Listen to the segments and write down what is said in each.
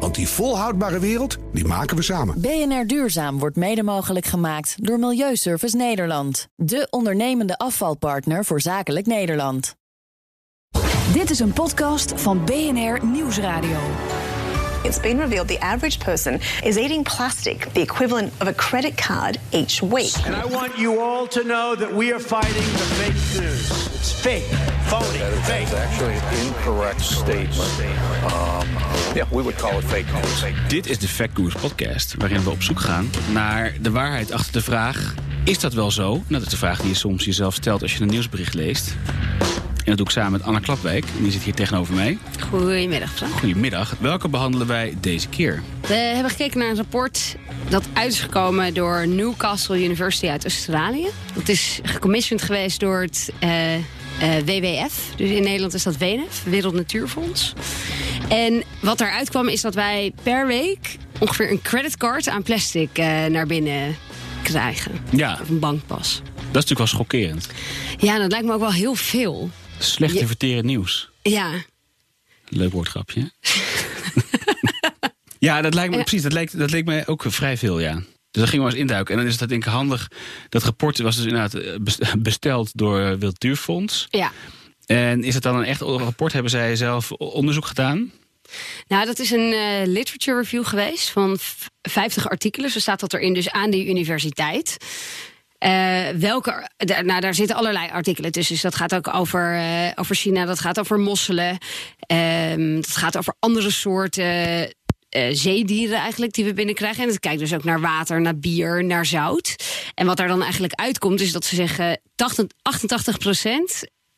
Want die volhoudbare wereld, die maken we samen. BNR Duurzaam wordt mede mogelijk gemaakt door Milieuservice Nederland. De ondernemende afvalpartner voor zakelijk Nederland. Dit is een podcast van BNR Nieuwsradio. It's been revealed the average person is eating plastic, the equivalent of a credit card, each week. And I want you all to know that we are fighting the fake news. It's fake, phony, That is fake. actually an incorrect statement. Um, yeah, we would call it fake news. Dit is de Fact News podcast, waarin we op zoek gaan naar de waarheid achter de vraag... is dat wel zo? Nou, dat is de vraag die je soms jezelf stelt als je een nieuwsbericht leest. En dat doe ik samen met Anna Klapwijk. En die zit hier tegenover mij. Goedemiddag, Frank. Goedemiddag. Welke behandelen wij deze keer? We hebben gekeken naar een rapport dat uit is gekomen door Newcastle University uit Australië. Dat is gecommissioned geweest door het eh, eh, WWF. Dus in Nederland is dat WNF, Wereld Natuurfonds. En wat daaruit kwam is dat wij per week ongeveer een creditcard aan plastic eh, naar binnen krijgen. Ja, Of een bankpas. dat is natuurlijk wel schokkerend. Ja, dat lijkt me ook wel heel veel. Slecht te verteren nieuws. Ja, Leuk woordgrapje. ja, dat lijkt me precies. Dat leek, dat leek mij ook vrij veel, ja. Dus daar gingen we eens induiken. En dan is het denk ik handig. Dat rapport was dus inderdaad eh, best- besteld door eh, Wild Natuurfonds. ja. En is het dan een echt rapport? Hebben zij zelf onderzoek gedaan? Nou, dat is een eh, literature review geweest van v- 50 artikelen. Zo staat dat erin, dus aan die universiteit. Eh, welke, daar- nou, daar zitten allerlei artikelen tussen. Dus dat gaat ook over, eh, over China, dat gaat over mosselen. ehm, dat gaat over andere soorten eh, zeedieren eigenlijk die we binnenkrijgen. En het kijkt dus ook naar water, naar bier, naar zout. En wat daar dan eigenlijk uitkomt is dat ze zeggen... 80, 88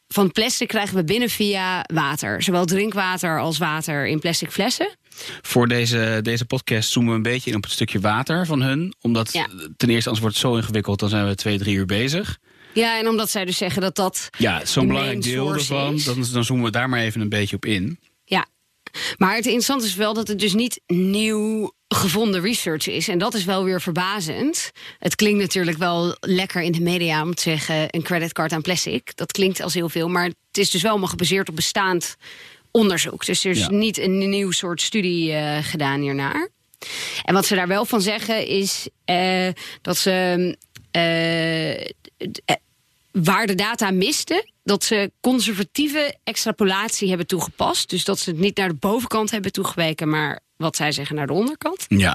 van plastic krijgen we binnen via water. Zowel drinkwater als water in plastic flessen. Voor deze, deze podcast zoomen we een beetje in op het stukje water van hun. Omdat Ja. ten eerste, anders wordt het zo ingewikkeld, dan zijn we twee, drie uur bezig. Ja, en omdat zij dus zeggen dat dat... Ja, zo'n belangrijk deel ervan. Dan, dan zoomen we daar maar even een beetje op in. Maar het interessante is wel dat het dus niet nieuw gevonden research is. En dat is wel weer verbazend. Het klinkt natuurlijk wel lekker in de media om te zeggen... een creditcard aan plastic. Dat klinkt als heel veel. Maar het is dus wel allemaal gebaseerd op bestaand onderzoek. Dus er is Ja. niet een nieuw soort studie eh, gedaan hiernaar. En wat ze daar wel van zeggen is eh, dat ze... eh, waar de data misten, dat ze conservatieve extrapolatie hebben toegepast. Dus dat ze het niet naar de bovenkant hebben toegeweken, maar wat zij zeggen naar de onderkant. Ja.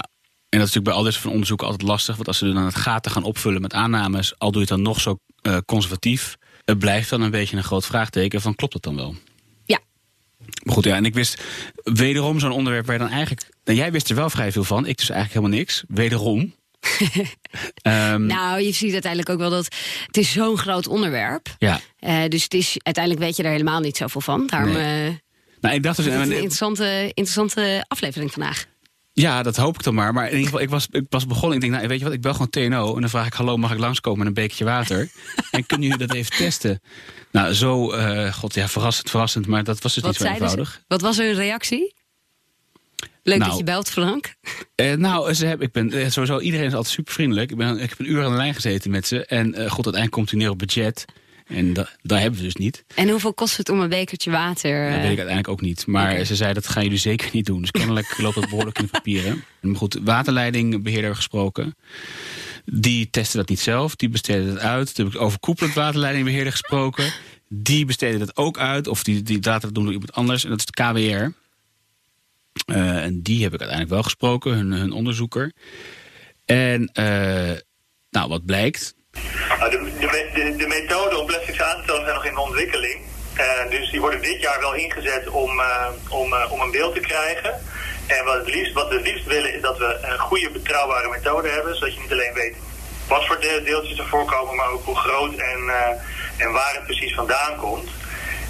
En dat is natuurlijk bij al dit soort onderzoeken altijd lastig. Want als ze dan het gaten gaan opvullen met aannames, al doe je het dan nog zo eh, conservatief, het blijft dan een beetje een groot vraagteken van klopt het dan wel? Ja. Maar goed, ja, en ik wist wederom zo'n onderwerp waar je dan eigenlijk. Nou, jij wist er wel vrij veel van, ik dus eigenlijk helemaal niks. Wederom. Ehm, Nou, je ziet uiteindelijk ook wel dat het is zo'n groot onderwerp. ja. Eh, dus het is, uiteindelijk weet je er helemaal niet zoveel van. Daarom Nee. eh, Nou, ik dacht dus. het een interessante, interessante aflevering vandaag. Ja, dat hoop ik dan maar. Maar in ieder geval, ik was, ik was begonnen. Ik denk, nou, weet je wat, ik bel gewoon TNO. En dan vraag ik, hallo, mag ik langskomen met een bekertje water? en kunnen jullie dat even testen? Nou, zo, eh, god ja, verrassend, verrassend. Maar dat was dus Wat niet zo ze? eenvoudig. Wat was hun reactie? Leuk Nou. dat je belt, Frank. Eh, nou, ze hebben, ik ben eh, sowieso, iedereen is altijd super vriendelijk. Ik, ben, ik heb een uur aan de lijn gezeten met ze. En eh, god, uiteindelijk komt hij neer op budget. En da, daar hebben we dus niet. En hoeveel kost het om een bekertje water? Dat weet ik uiteindelijk ook niet. Maar ze zei dat gaan jullie zeker niet doen. Dus kennelijk loopt dat behoorlijk in de papieren. Maar goed, waterleidingbeheerder gesproken. Die testen dat niet zelf. Die besteden het uit. Toen heb ik overkoepelend waterleidingbeheerder gesproken. Die besteden dat ook uit. Of die, die laten dat doen door iemand anders. En dat is de KWR. Eh, en die heb ik uiteindelijk wel gesproken. Hun, hun onderzoeker. En eh, nou, wat blijkt. Nou, de, de, de, de methoden om plastics aan te tonen zijn nog in ontwikkeling. Eh, dus die worden dit jaar wel ingezet om, om, om een beeld te krijgen. En wat, liefst, wat we het liefst willen is dat we een goede betrouwbare methode hebben. Zodat je niet alleen weet wat voor de- deeltjes er voorkomen, maar ook hoe groot en, en waar het precies vandaan komt.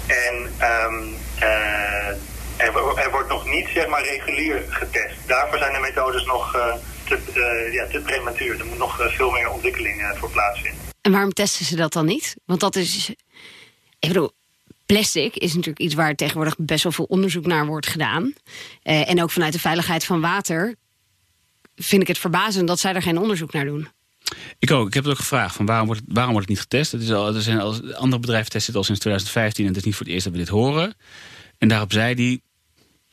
En eh, er, er wordt nog niet zeg maar regulier getest. Daarvoor zijn de methodes nog eh, te, eh, ja, te prematuur. Er moet nog eh, veel meer ontwikkeling voor plaatsvinden. En waarom testen ze dat dan niet? Want dat is. Ik bedoel, plastic is natuurlijk iets waar tegenwoordig best wel veel onderzoek naar wordt gedaan. Uh, en ook vanuit de veiligheid van water vind ik het verbazend dat zij er geen onderzoek naar doen. Ik ook. Ik heb het ook gevraagd van waarom wordt het, waarom wordt het niet getest? Het is al, er zijn al, andere bedrijven testen het al sinds 2015 en het is niet voor het eerst dat we dit horen. En daarop zei hij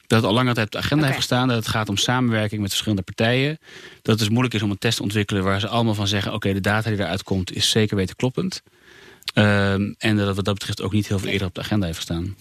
dat het al langer tijd op de agenda okay. heeft gestaan. Dat het gaat om samenwerking met verschillende partijen. Dat het dus moeilijk is om een test te ontwikkelen waar ze allemaal van zeggen: oké, de data die eruit komt is zeker weten kloppend. Um, en dat wat dat betreft ook niet heel veel eerder op de agenda heeft gestaan.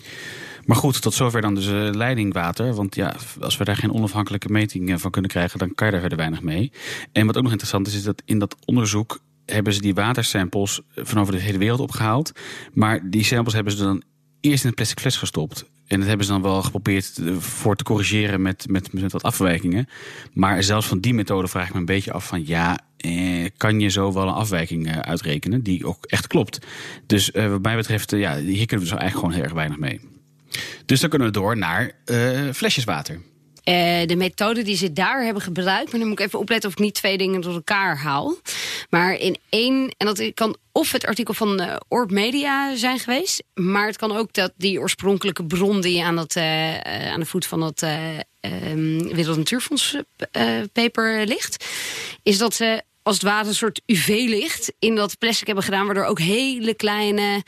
Maar goed, tot zover dan dus uh, leidingwater. Want ja, als we daar geen onafhankelijke meting uh, van kunnen krijgen, dan kan je daar verder weinig mee. En wat ook nog interessant is, is dat in dat onderzoek hebben ze die watersamples van over de hele wereld opgehaald. Maar die samples hebben ze dan eerst in een plastic fles gestopt. En dat hebben ze dan wel geprobeerd voor te corrigeren met, met, met wat afwijkingen. Maar zelfs van die methode vraag ik me een beetje af van ja, eh, kan je zo wel een afwijking eh, uitrekenen die ook echt klopt. Dus eh, wat mij betreft, ja, hier kunnen we dus eigenlijk gewoon heel erg weinig mee. Dus dan kunnen we door naar flesjes water. Uh, de methode die ze daar hebben gebruikt. Maar dan moet ik even opletten of ik niet twee dingen door elkaar haal. Maar in één, en dat kan of het artikel van uh, Orb Media zijn geweest. Maar het kan ook dat die oorspronkelijke bron die aan, dat, uh, aan de voet van dat um, Wereld Natuurfonds paper ligt. Is dat ze als het ware een soort UV-licht in dat plastic hebben gedaan. Waardoor ook hele kleine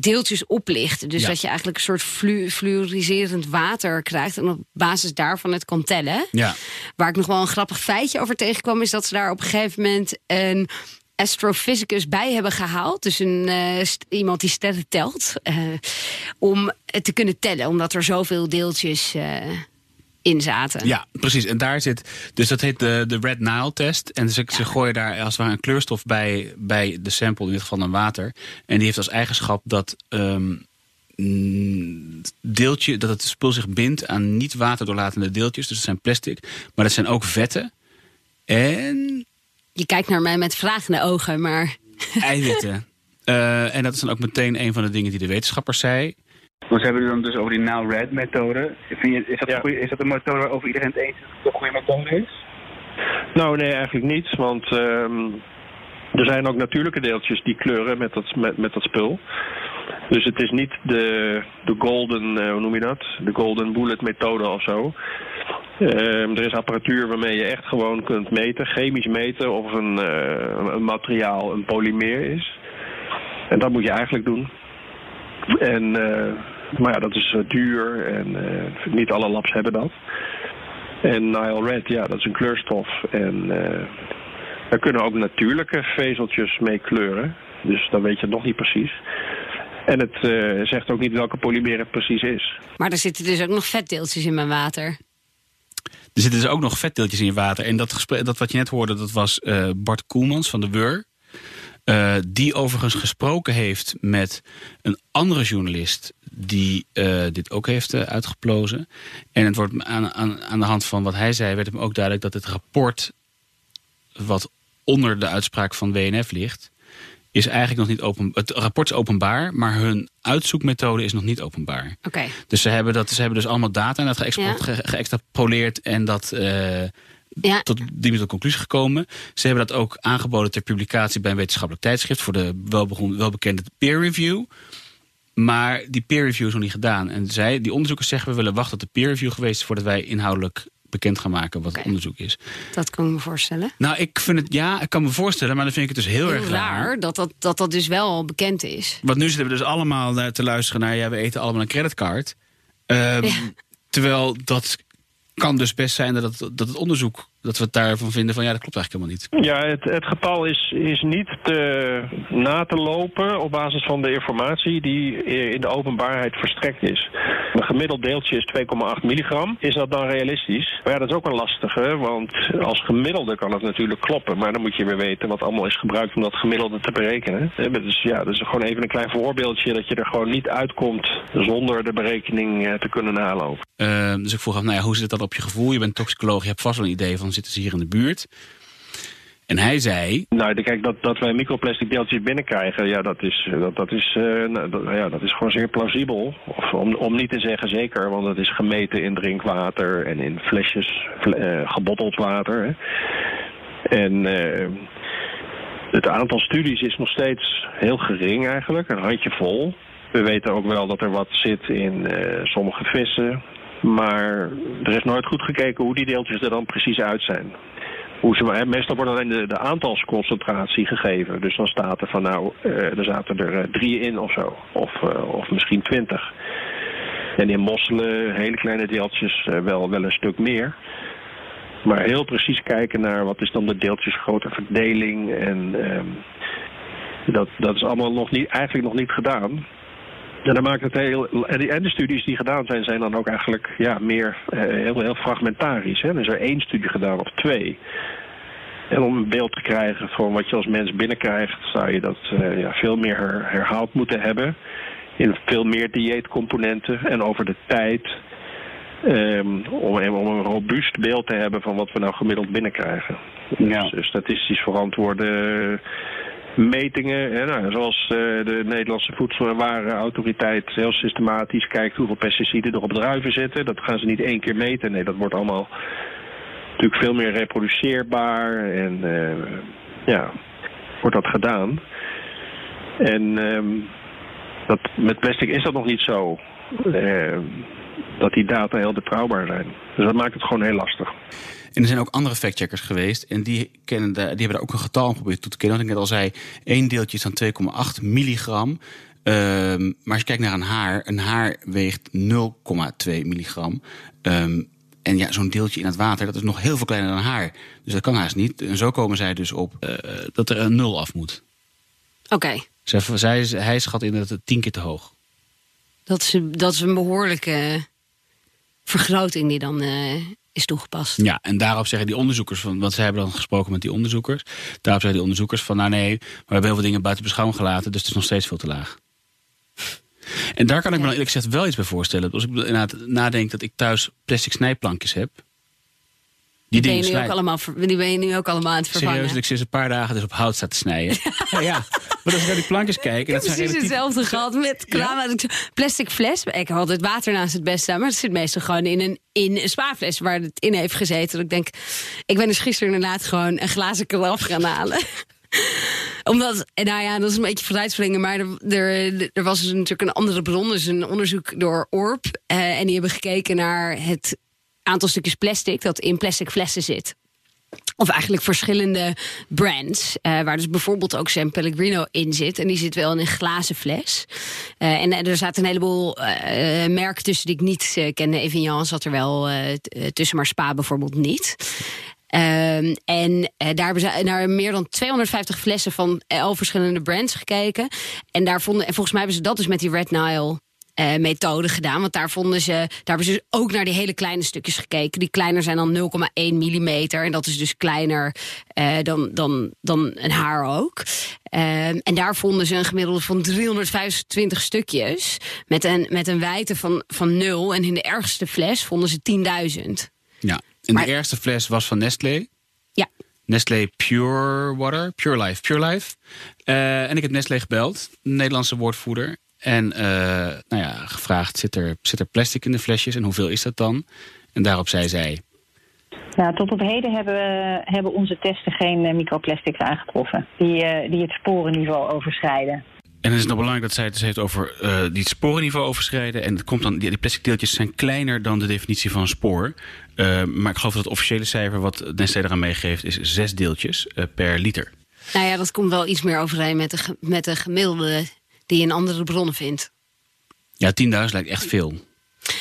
deeltjes oplicht. Dus dat je eigenlijk een soort flu fluoriserend water krijgt. En op basis daarvan het kan tellen. Ja. Waar ik nog wel een grappig feitje over tegenkwam... is dat ze daar op een gegeven moment een astrofysicus bij hebben gehaald. Dus een, uh, iemand die sterren telt. Uh, om het te kunnen tellen. Omdat er zoveel deeltjes... Uh, in zaten. Ja, precies. En daar zit. Dus dat heet de, de Red Nile test. En ze, ja. ze gooien daar als het ware een kleurstof bij, bij de sample, in dit geval een water. En die heeft als eigenschap dat. Um, deeltje, dat het spul zich bindt aan niet waterdoorlatende deeltjes. Dus dat zijn plastic. Maar dat zijn ook vetten. En. Je kijkt naar mij met vragende ogen, maar. Eiwitten. Uh, en dat is dan ook meteen een van de dingen die de wetenschappers zei. We hebben het dan dus over die Now Red methode. Vind je, is, dat ja. is dat een methode waarover iedereen het eens is dat het een goede methode is? Nou, nee, eigenlijk niet. Want um, er zijn ook natuurlijke deeltjes die kleuren met dat, met, met dat spul. Dus het is niet de, de golden, uh, hoe noem je dat? De golden bullet methode of zo. Um, er is apparatuur waarmee je echt gewoon kunt meten, chemisch meten of een, uh, een materiaal een polymeer is. En dat moet je eigenlijk doen. En, uh, maar ja, dat is duur en uh, niet alle labs hebben dat. En Nile Red, ja, dat is een kleurstof. En uh, daar kunnen ook natuurlijke vezeltjes mee kleuren. Dus dan weet je het nog niet precies. En het zegt ook niet welke polymeer het precies is. Maar er zitten dus ook nog vetdeeltjes in mijn water. Er zitten dus ook nog vetdeeltjes in je water. En dat, dat wat je net hoorde, dat was Bart Koelmans van de WUR. Uh, die overigens gesproken heeft met een andere journalist die uh, dit ook heeft uh, uitgeplozen. En het wordt aan, aan, aan de hand van wat hij zei, werd hem ook duidelijk dat het rapport wat onder de uitspraak van WNF ligt, is eigenlijk nog niet open. Het rapport is openbaar, maar hun uitzoekmethode is nog niet openbaar. Oké. Okay. Dus ze hebben dat, ze hebben dus allemaal data en dat geëxtrapoleerd ja. en dat ja. tot die met de conclusie gekomen. Ze hebben dat ook aangeboden ter publicatie bij een wetenschappelijk tijdschrift voor de welbekende peer review. Maar die peer review is nog niet gedaan. En zij, die onderzoekers zeggen we willen wachten tot de peer review geweest is voordat wij inhoudelijk bekend gaan maken wat okay. het onderzoek is. Dat kan ik me voorstellen. Nou, ik vind het, ja, ik kan me voorstellen, maar dan vind ik het dus heel, heel erg raar. raar dat dat, dat dat dus wel bekend is. Want nu zitten we dus allemaal te luisteren naar, ja, we eten allemaal een creditcard. Um, ja. Terwijl dat kan dus best zijn dat het, dat het onderzoek dat we het daarvan vinden van ja, dat klopt eigenlijk helemaal niet. Ja, het, het getal is, is niet te, na te lopen op basis van de informatie die in de openbaarheid verstrekt is. Een gemiddeld deeltje is 2,8 milligram. Is dat dan realistisch? Maar ja, dat is ook een lastige, want als gemiddelde kan het natuurlijk kloppen. Maar dan moet je weer weten wat allemaal is gebruikt om dat gemiddelde te berekenen. Dus ja, dat is gewoon even een klein voorbeeldje dat je er gewoon niet uitkomt zonder de berekening te kunnen nalopen. Uh, dus ik vroeg af, nou ja, hoe zit het dan op je gevoel? Je bent toxicoloog, je hebt vast wel een idee van zitten ze hier in de buurt. En hij zei... Nou, kijk, dat, dat wij microplastic deeltjes binnenkrijgen, ja, dat is, dat, dat is, uh, dat, ja, dat is gewoon zeer plausibel. Of om, om niet te zeggen zeker, want het is gemeten in drinkwater en in flesjes, uh, gebotteld water. Hè. En uh, het aantal studies is nog steeds heel gering eigenlijk, een handje vol. We weten ook wel dat er wat zit in eh, sommige vissen. Maar er is nooit goed gekeken hoe die deeltjes er dan precies uit zijn. Hoe ze, meestal wordt alleen de, de aantalsconcentratie gegeven. Dus dan staat er van nou, eh, er zaten er eh, drie in of zo. Of, eh, of misschien twintig. En in mosselen, hele kleine deeltjes, eh, wel, wel een stuk meer. Maar heel precies kijken naar wat is dan de deeltjesgrootte verdeling. En ehm, dat, dat is allemaal nog niet, eigenlijk nog niet gedaan. En dan maakt het heel. En, die, en de studies die gedaan zijn, zijn dan ook eigenlijk ja, meer eh, heel, heel fragmentarisch. Hè? Er is er één studie gedaan of twee. En om een beeld te krijgen van wat je als mens binnenkrijgt, zou je dat eh, ja, veel meer her- herhaald moeten hebben. In veel meer dieetcomponenten en over de tijd. ehm, om, om een robuust beeld te hebben van wat we nou gemiddeld binnenkrijgen. Dus, eh, statistisch verantwoorde metingen, hè, nou, zoals eh, de Nederlandse Voedsel- en Warenautoriteit heel systematisch kijkt hoeveel pesticiden er op druiven zitten. Dat gaan ze niet één keer meten. Nee, dat wordt allemaal natuurlijk veel meer reproduceerbaar en eh, ja, wordt dat gedaan. En ehm, dat, met plastic is dat nog niet zo. eh, dat die data heel betrouwbaar zijn. Dus dat maakt het gewoon heel lastig. En er zijn ook andere factcheckers geweest. En die, kennen de, die hebben daar ook een getal aan geprobeerd toe te kennen. Wat ik net al zei, één deeltje is dan 2,8 milligram. Ehm, maar als je kijkt naar een haar, een haar weegt 0,2 milligram. Ehm, en ja, zo'n deeltje in het water, dat is nog heel veel kleiner dan haar. Dus dat kan haast niet. En zo komen zij dus op eh, dat er een nul af moet. Oké, Zij, zij, hij schat in dat het tien keer te hoog. Dat, is, een- dat is een behoorlijke vergroting die dan eh, is toegepast. Ja, en daarop zeggen die onderzoekers, van, want zij hebben dan gesproken met die onderzoekers. Daarop zeggen die onderzoekers van, nou nee, maar we hebben heel veel dingen buiten beschouwing gelaten, dus het is nog steeds veel te laag. En daar kan ik me dan eerlijk gezegd wel iets bij voorstellen. Als ik inderdaad nadenk dat ik thuis plastic snijplankjes heb. Die Die ben, dingen je nu ook allemaal, die ben je nu ook allemaal aan het vervangen. Serieus, ik sinds een paar dagen dus op hout sta te snijden. ja, ja. Maar als ik naar die plankjes kijk... En heb dat zijn precies relatief- hetzelfde gehad met Plastic fles. Ik heb altijd water naast het best staan. Maar het zit meestal gewoon in een, in een spaarfles waar het in heeft gezeten. Dat ik denk, ik ben dus gisteren inderdaad gewoon een glazen karaf gaan halen. Omdat, en nou ja, dat is een beetje vooruitspringen. Maar er, er, er was dus natuurlijk een andere bron. Dus een onderzoek door ORP. eh, en die hebben gekeken naar het aantal stukjes plastic dat in plastic flessen zit. Of eigenlijk verschillende brands. eh, waar dus bijvoorbeeld ook San Pellegrino in zit. En die zit wel in een glazen fles. Eh, en eh, er zaten een heleboel merken tussen die ik niet kende. Evian zat er wel tussen, maar Spa bijvoorbeeld niet. Ehm, en daar hebben ze naar meer dan 250 flessen van 11 verschillende brands gekeken. En daar vonden, en volgens mij hebben ze dat dus met die Red Nile eh, methode gedaan. Want daar vonden ze, daar hebben ze dus ook naar die hele kleine stukjes gekeken. Die kleiner zijn dan 0,1 millimeter. En dat is dus kleiner eh, dan, dan, dan een haar ook. Ehm, en daar vonden ze een gemiddelde van 325 stukjes. Met een, met een wijdte van, van 0. En in de ergste fles vonden ze 10.000. Ja, en Maar- de eerste fles was van Nestlé. Ja. Nestlé Pure Water, Pure Life, Pure Life. Eh, en ik heb Nestlé gebeld, de Nederlandse woordvoerder. En eh, nou ja, gevraagd, zit er, zit er plastic in de flesjes en hoeveel is dat dan? En daarop zei zij, Nou, tot op heden hebben, we, hebben onze testen geen eh, microplastics aangetroffen die, eh, die het sporenniveau overschrijden. En het is nog belangrijk dat zij het dus heeft over eh, die het sporenniveau overschrijden. En het komt dan, die, die plastic deeltjes zijn kleiner dan de definitie van een spoor. Eh, maar ik geloof dat het officiële cijfer wat Nestlé eraan meegeeft is zes deeltjes eh, per liter. Nou ja, dat komt wel iets meer overeen met de, met de gemiddelde die je in andere bronnen vindt. Ja, 10.000 lijkt echt veel.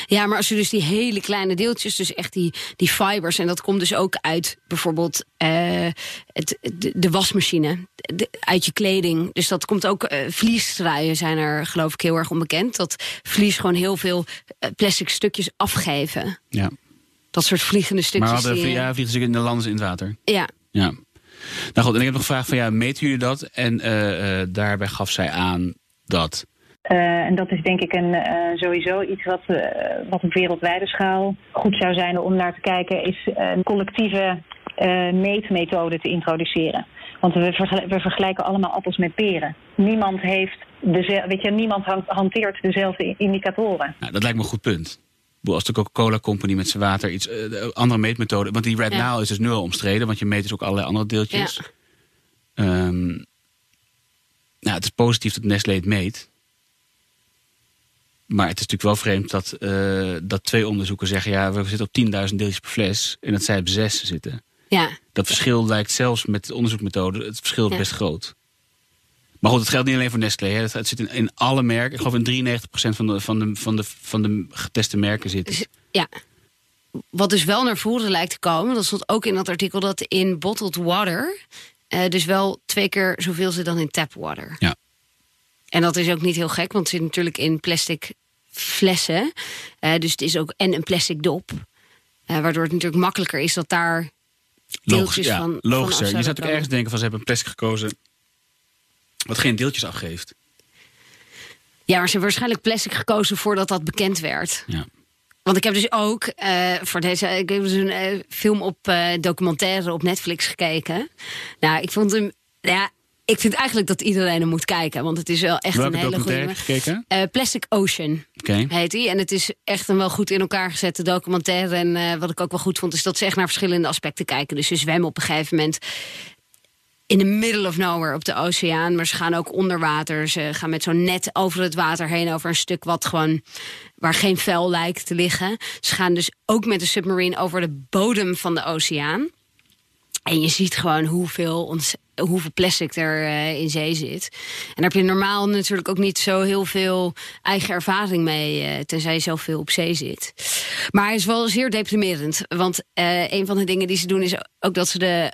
Ja, maar als je dus die hele kleine deeltjes, dus echt die, die fibers, en dat komt dus ook uit bijvoorbeeld eh, het, de, de wasmachine, de- uit je kleding. Dus dat komt ook, eh vliestruien zijn er geloof ik heel erg onbekend. Dat vlies gewoon heel veel eh, plastic stukjes afgeven. Ja. Dat soort vliegende Maar stukjes. we hadden die, ja, vliegen ze in de landen in het water. ja. Ja. Nou goed, en ik heb nog gevraagd van ja, meten jullie dat? En daarbij gaf zij aan dat. Eh, en dat is denk ik een, eh, sowieso iets wat, eh, wat op wereldwijde schaal goed zou zijn om naar te kijken, is een collectieve eh, meetmethode te introduceren. Want we, vergel- we vergelijken allemaal appels met peren. Niemand, heeft weet je, niemand han- hanteert dezelfde indicatoren. Nou, dat lijkt me een goed punt. Als de Coca-Cola Company met zijn water iets de andere meetmethode. Want die Red Ja. Nile is dus nu al omstreden, want je meet dus ook allerlei andere deeltjes. Ehm, nou, het is positief dat Nestlé het meet. Maar het is natuurlijk wel vreemd dat, eh, dat twee onderzoeken zeggen... ja, we zitten op 10.000 deeltjes per fles en dat zij op zes zitten. Ja. Dat verschil lijkt zelfs met de onderzoekmethode... het verschil is Ja. best groot. Maar goed, het geldt niet alleen voor Nestlé. Hè. Het, zit in, in alle merken. Ik geloof in 93% van de, van, de, van, de, van de geteste merken zit het. Ja. Wat dus wel naar voren lijkt te komen, dat stond ook in dat artikel, dat in bottled water, eh, dus wel twee keer zoveel zit dan in tap water. Ja. En dat is ook niet heel gek, want het zit natuurlijk in plastic flessen. Eh, dus het is ook en een plastic dop. Eh, waardoor het natuurlijk makkelijker is dat daar deeltjes Logisch, ja, van. logischer. van je zou natuurlijk ergens denken van ze hebben een plastic gekozen... wat geen deeltjes afgeeft. Ja, maar ze hebben waarschijnlijk plastic gekozen voordat dat bekend werd. Ja. Want ik heb dus ook eh, voor deze. Ik heb dus een eh, film op eh, documentaire op Netflix gekeken. Nou, ik vond hem. Ja, ik vind eigenlijk dat iedereen hem moet kijken. Want het is wel echt Welke een hele goede. documentaire heb je gekeken? Plastic Ocean heet hij. En het is echt een wel goed in elkaar gezette documentaire. En wat ik ook wel goed vond, is dat ze echt naar verschillende aspecten kijken. Dus ze zwemmen op een gegeven moment in the middle of nowhere op de oceaan. Maar ze gaan ook onder water. Ze gaan met zo'n net over het water heen. Over een stuk wat gewoon waar geen vuil lijkt te liggen. Ze gaan dus ook met de submarine over de bodem van de oceaan. En je ziet gewoon hoeveel, ons, hoeveel plastic er eh, in zee zit. En daar heb je normaal natuurlijk ook niet zo heel veel eigen ervaring mee, eh, tenzij je zelf veel op zee zit. Maar hij is wel zeer deprimerend. Want eh, een van de dingen die ze doen is ook dat ze de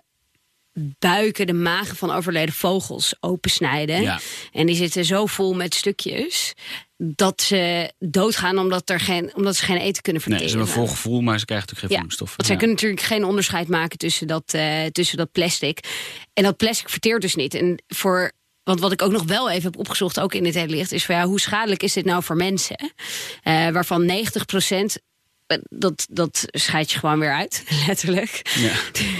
buiken, de magen van overleden vogels opensnijden. Ja. En die zitten zo vol met stukjes dat ze doodgaan omdat, er geen, omdat ze geen eten kunnen Nee, verteren. ze hebben een vol gevoel, maar ze krijgen natuurlijk geen Ja, voedingsstoffen. want zij Ja. kunnen natuurlijk geen onderscheid maken tussen dat, eh, tussen dat plastic. En dat plastic verteert dus niet. En voor, want wat ik ook nog wel even heb opgezocht, ook in dit hele licht, is van ja, hoe schadelijk is dit nou voor mensen? Eh, waarvan 90 procent. Dat, dat scheid je gewoon weer uit, letterlijk. Ja.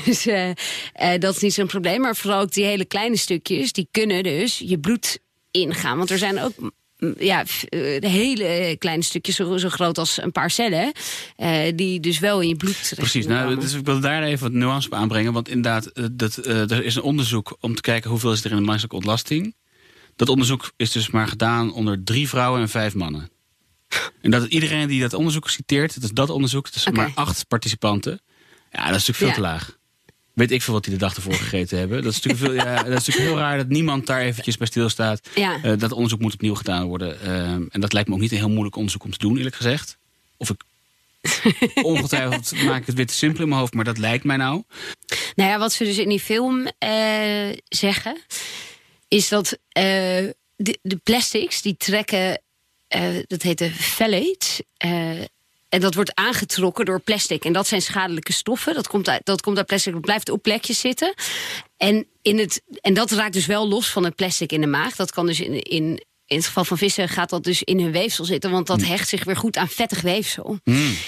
Dus eh, eh, dat is niet zo'n probleem. Maar vooral ook die hele kleine stukjes, die kunnen dus je bloed ingaan. Want er zijn ook mm, ja, eh, de hele kleine stukjes, zo, zo groot als een paar cellen, eh, die dus wel in je bloed Precies, nou, dus ik wil daar even wat nuance op aanbrengen. Want inderdaad, eh, dat, eh, er is een onderzoek om te kijken hoeveel is er in de menselijke ontlasting. Dat onderzoek is dus maar gedaan onder drie vrouwen en vijf mannen. En dat iedereen die dat onderzoek citeert, het is dat onderzoek, het is maar acht participanten. Ja, dat is natuurlijk veel Ja. te laag. Weet ik veel wat die de dag ervoor gegeten hebben. Dat is natuurlijk, veel, ja, dat is natuurlijk heel raar dat niemand daar eventjes bij stilstaat. Ja. Eh, dat onderzoek moet opnieuw gedaan worden. Ehm, en dat lijkt me ook niet een heel moeilijk onderzoek om te doen, eerlijk gezegd. Of ik. Ongetwijfeld maak ik het weer te simpel in mijn hoofd, maar dat lijkt mij nou. Nou ja, wat ze dus in die film eh, zeggen, is dat eh, de, de plastics die trekken, eh, dat heet de phthalates. eh, en dat wordt aangetrokken door plastic. En dat zijn schadelijke stoffen. Dat komt uit, dat komt uit plastic. Dat blijft op plekjes zitten. En, in het, en dat raakt dus wel los van het plastic in de maag. Dat kan dus in, in, in het geval van vissen gaat dat dus in hun weefsel zitten. Want dat hecht zich weer goed aan vettig weefsel.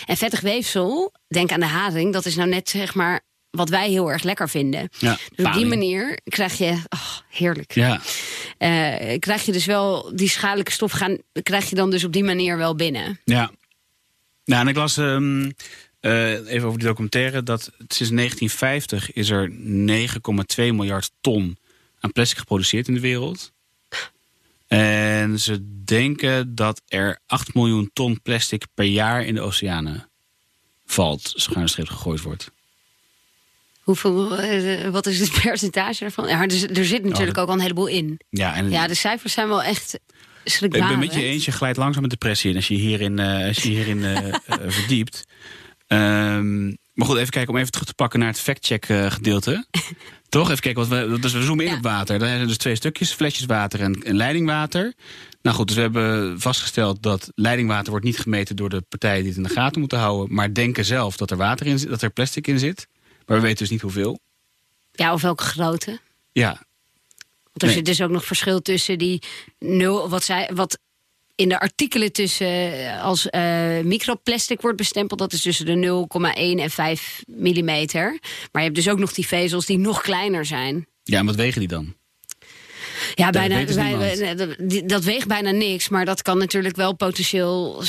En vettig weefsel, denk aan de haring, dat is nou net zeg maar wat wij heel erg lekker vinden. Ja, dus op die manier krijg je, oh, heerlijk, Ja, krijg je dus wel die schadelijke stof gaan, krijg je dan dus op die manier wel binnen. ja. Nou, en ik las ehm, eh, even over die documentaire dat sinds 1950 is er 9,2 miljard ton aan plastic geproduceerd in de wereld. En ze denken dat er 8 miljoen ton plastic per jaar in de oceanen valt, schuine gegooid wordt. Hoeveel, eh, wat is het percentage daarvan? Ja, er, er zit natuurlijk ook al een heleboel in. Ja, en Ja, de cijfers zijn wel echt Ik ben met je eens, je glijdt langzaam met depressie in als je hierin, eh, als je hierin eh, eh, verdiept. Ehm, maar goed, even kijken om even terug te pakken naar het fact-check eh, gedeelte. Toch? Even kijken, wat we, dus we zoomen in Ja. op water. Daar zijn dus twee stukjes, flesjes water en, en leidingwater. Nou goed, dus we hebben vastgesteld dat leidingwater wordt niet gemeten door de partijen die het in de gaten moeten houden. Maar denken zelf dat er water in zit, dat er plastic in zit. Maar we weten dus niet hoeveel. Ja, of welke grootte. Ja, Want er Nee. zit dus ook nog verschil tussen die nul, wat, zij, wat in de artikelen tussen eh, als eh, microplastic wordt bestempeld, dat is tussen de 0,1 en 5 millimeter. Maar je hebt dus ook nog die vezels die nog kleiner zijn. ja en wat wegen die dan? Ja, Dat bijna, dus wij- dat- weegt bijna niks, maar dat kan natuurlijk wel potentieel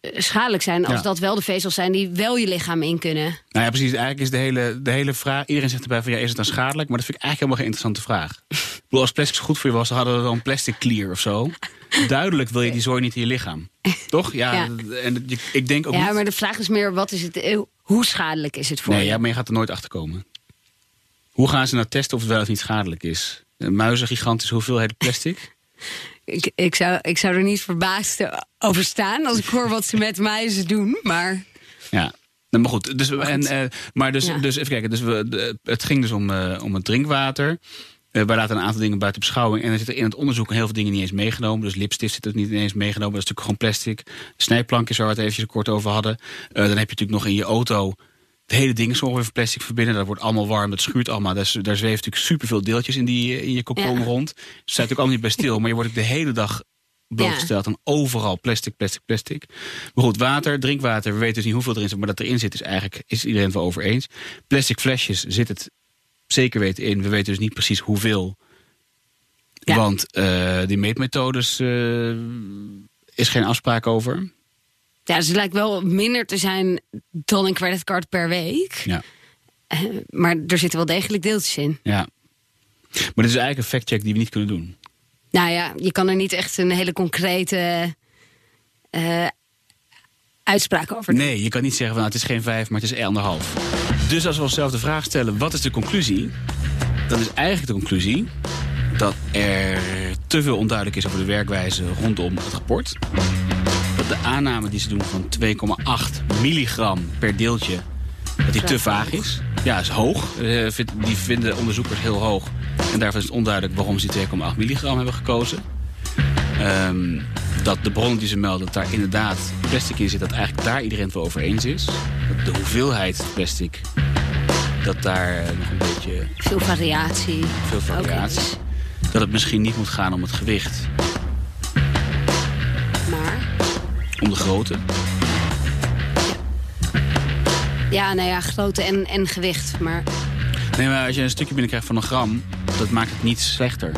schadelijk zijn als Ja. dat wel de vezels zijn die wel je lichaam in kunnen. Nou ja, precies. Eigenlijk is de hele, de hele vraag... Iedereen zegt erbij van, ja, is het dan schadelijk? Maar dat vind ik eigenlijk helemaal geen interessante vraag. Ik bedoel, als plastic goed voor je was, dan hadden we dan plastic clear of zo. Duidelijk wil je die zooi niet in je lichaam. Toch? Ja, Ja. en ik denk ook Ja, niet... maar de vraag is meer, wat is het, eh, hoe schadelijk is het voor Nee, je? ja, maar je gaat er nooit achter komen. Hoe gaan ze nou testen of het wel of niet schadelijk is? Muizen gigantische hoeveelheden plastic? Ik, ik, zou, ik zou er niet verbaasd over staan als ik hoor wat ze met muizen doen. Maar Ja. Nou, maar goed, dus, En, eh, maar dus, Ja. dus even kijken. Dus we, de- het ging dus om, eh, om het drinkwater. Eh, wij laten een aantal dingen buiten beschouwing. En er zitten in het onderzoek heel veel dingen niet eens meegenomen. Dus lipstift zit er niet eens meegenomen. Dat is natuurlijk gewoon plastic. Snijplankjes waar we het eventjes kort over hadden. Dan heb je natuurlijk nog in je auto... Het hele ding is ongeveer van plastic verbinden. Dat wordt allemaal warm, dat schuurt allemaal. Daar, daar zweven natuurlijk superveel deeltjes in, die, eh, in je kokon Ja. rond. Ze zijn natuurlijk allemaal niet bij stil. Maar je wordt ook de hele dag blootgesteld aan overal plastic, plastic, plastic. Maar goed, water, drinkwater, we weten dus niet hoeveel erin zit, maar dat erin zit is eigenlijk is iedereen het wel over eens. Plastic flesjes zit het zeker weten in. We weten dus niet precies hoeveel. Want eh, die meetmethodes eh, is geen afspraak over. Ja, het lijkt wel minder te zijn dan een creditcard per week. Ja. Eh, maar er zitten wel degelijk deeltjes in. ja. Maar dit is eigenlijk een factcheck die we niet kunnen doen. Nou ja, je kan er niet echt een hele concrete eh, uitspraak over doen. Nee, je kan niet zeggen van nou, het is geen vijf, maar het is anderhalf. Dus als we onszelf de vraag stellen, wat is de conclusie? Dan is eigenlijk de conclusie dat er te veel onduidelijk is over de werkwijze rondom het rapport. Dat de aanname die ze doen van 2,8 milligram per deeltje, dat die te vaag is. Ja, is hoog. Eh, Die vinden onderzoekers heel hoog. En daarvan is het onduidelijk waarom ze die 2,8 milligram hebben gekozen. Ehm, dat de bronnen die ze melden, dat daar inderdaad plastic in zit, dat eigenlijk daar iedereen het wel over eens is. Dat de hoeveelheid plastic, dat daar nog een beetje Veel variatie. veel variatie. Dat het misschien niet moet gaan om het gewicht, om de grootte. ja, nou ja, grootte en, en gewicht. Maar Nee, maar als je een stukje binnenkrijgt van een gram, dat maakt het niet slechter.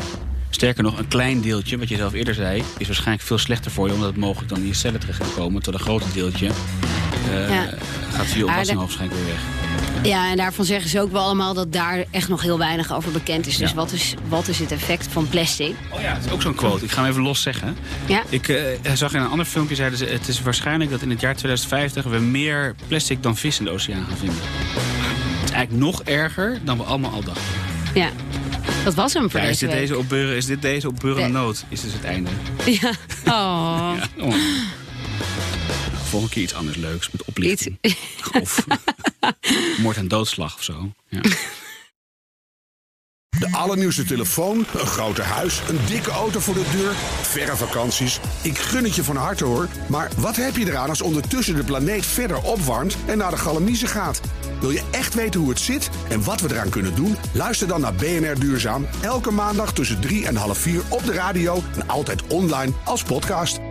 Sterker nog, een klein deeltje, wat je zelf eerder zei, is waarschijnlijk veel slechter voor je, omdat het mogelijk dan in je cellen terecht kan komen. Tot een groter deeltje eh, Ja. gaat via Maar oplossing waarschijnlijk weer weg. Ja, en daarvan zeggen ze ook wel allemaal dat daar echt nog heel weinig over bekend is. Dus Ja. wat, is, wat is het effect van plastic? Oh ja, dat is ook zo'n quote. Ik ga hem even los zeggen. Ja. Ik eh, zag in een ander filmpje, zeiden ze... het is waarschijnlijk dat in het jaar 2050 we meer plastic dan vis in de oceaan gaan vinden. Het is eigenlijk nog erger dan we allemaal al dachten. Ja, dat was hem voor Ja, is, deze dit week. deze opbeuren, is dit deze opbeurende nood? Is dus het einde. Ja. Oh. Ja, oh. Volgende keer iets anders leuks met oplichting. Of moord en doodslag of zo. Ja. De allernieuwste telefoon, een groter huis, een dikke auto voor de deur, verre vakanties. Ik gun het je van harte hoor. Maar wat heb je eraan als ondertussen de planeet verder opwarmt en naar de galamiezen gaat? Wil je echt weten hoe het zit en wat we eraan kunnen doen? Luister dan naar BNR Duurzaam. Elke maandag tussen drie en half vier op de radio en altijd online als podcast.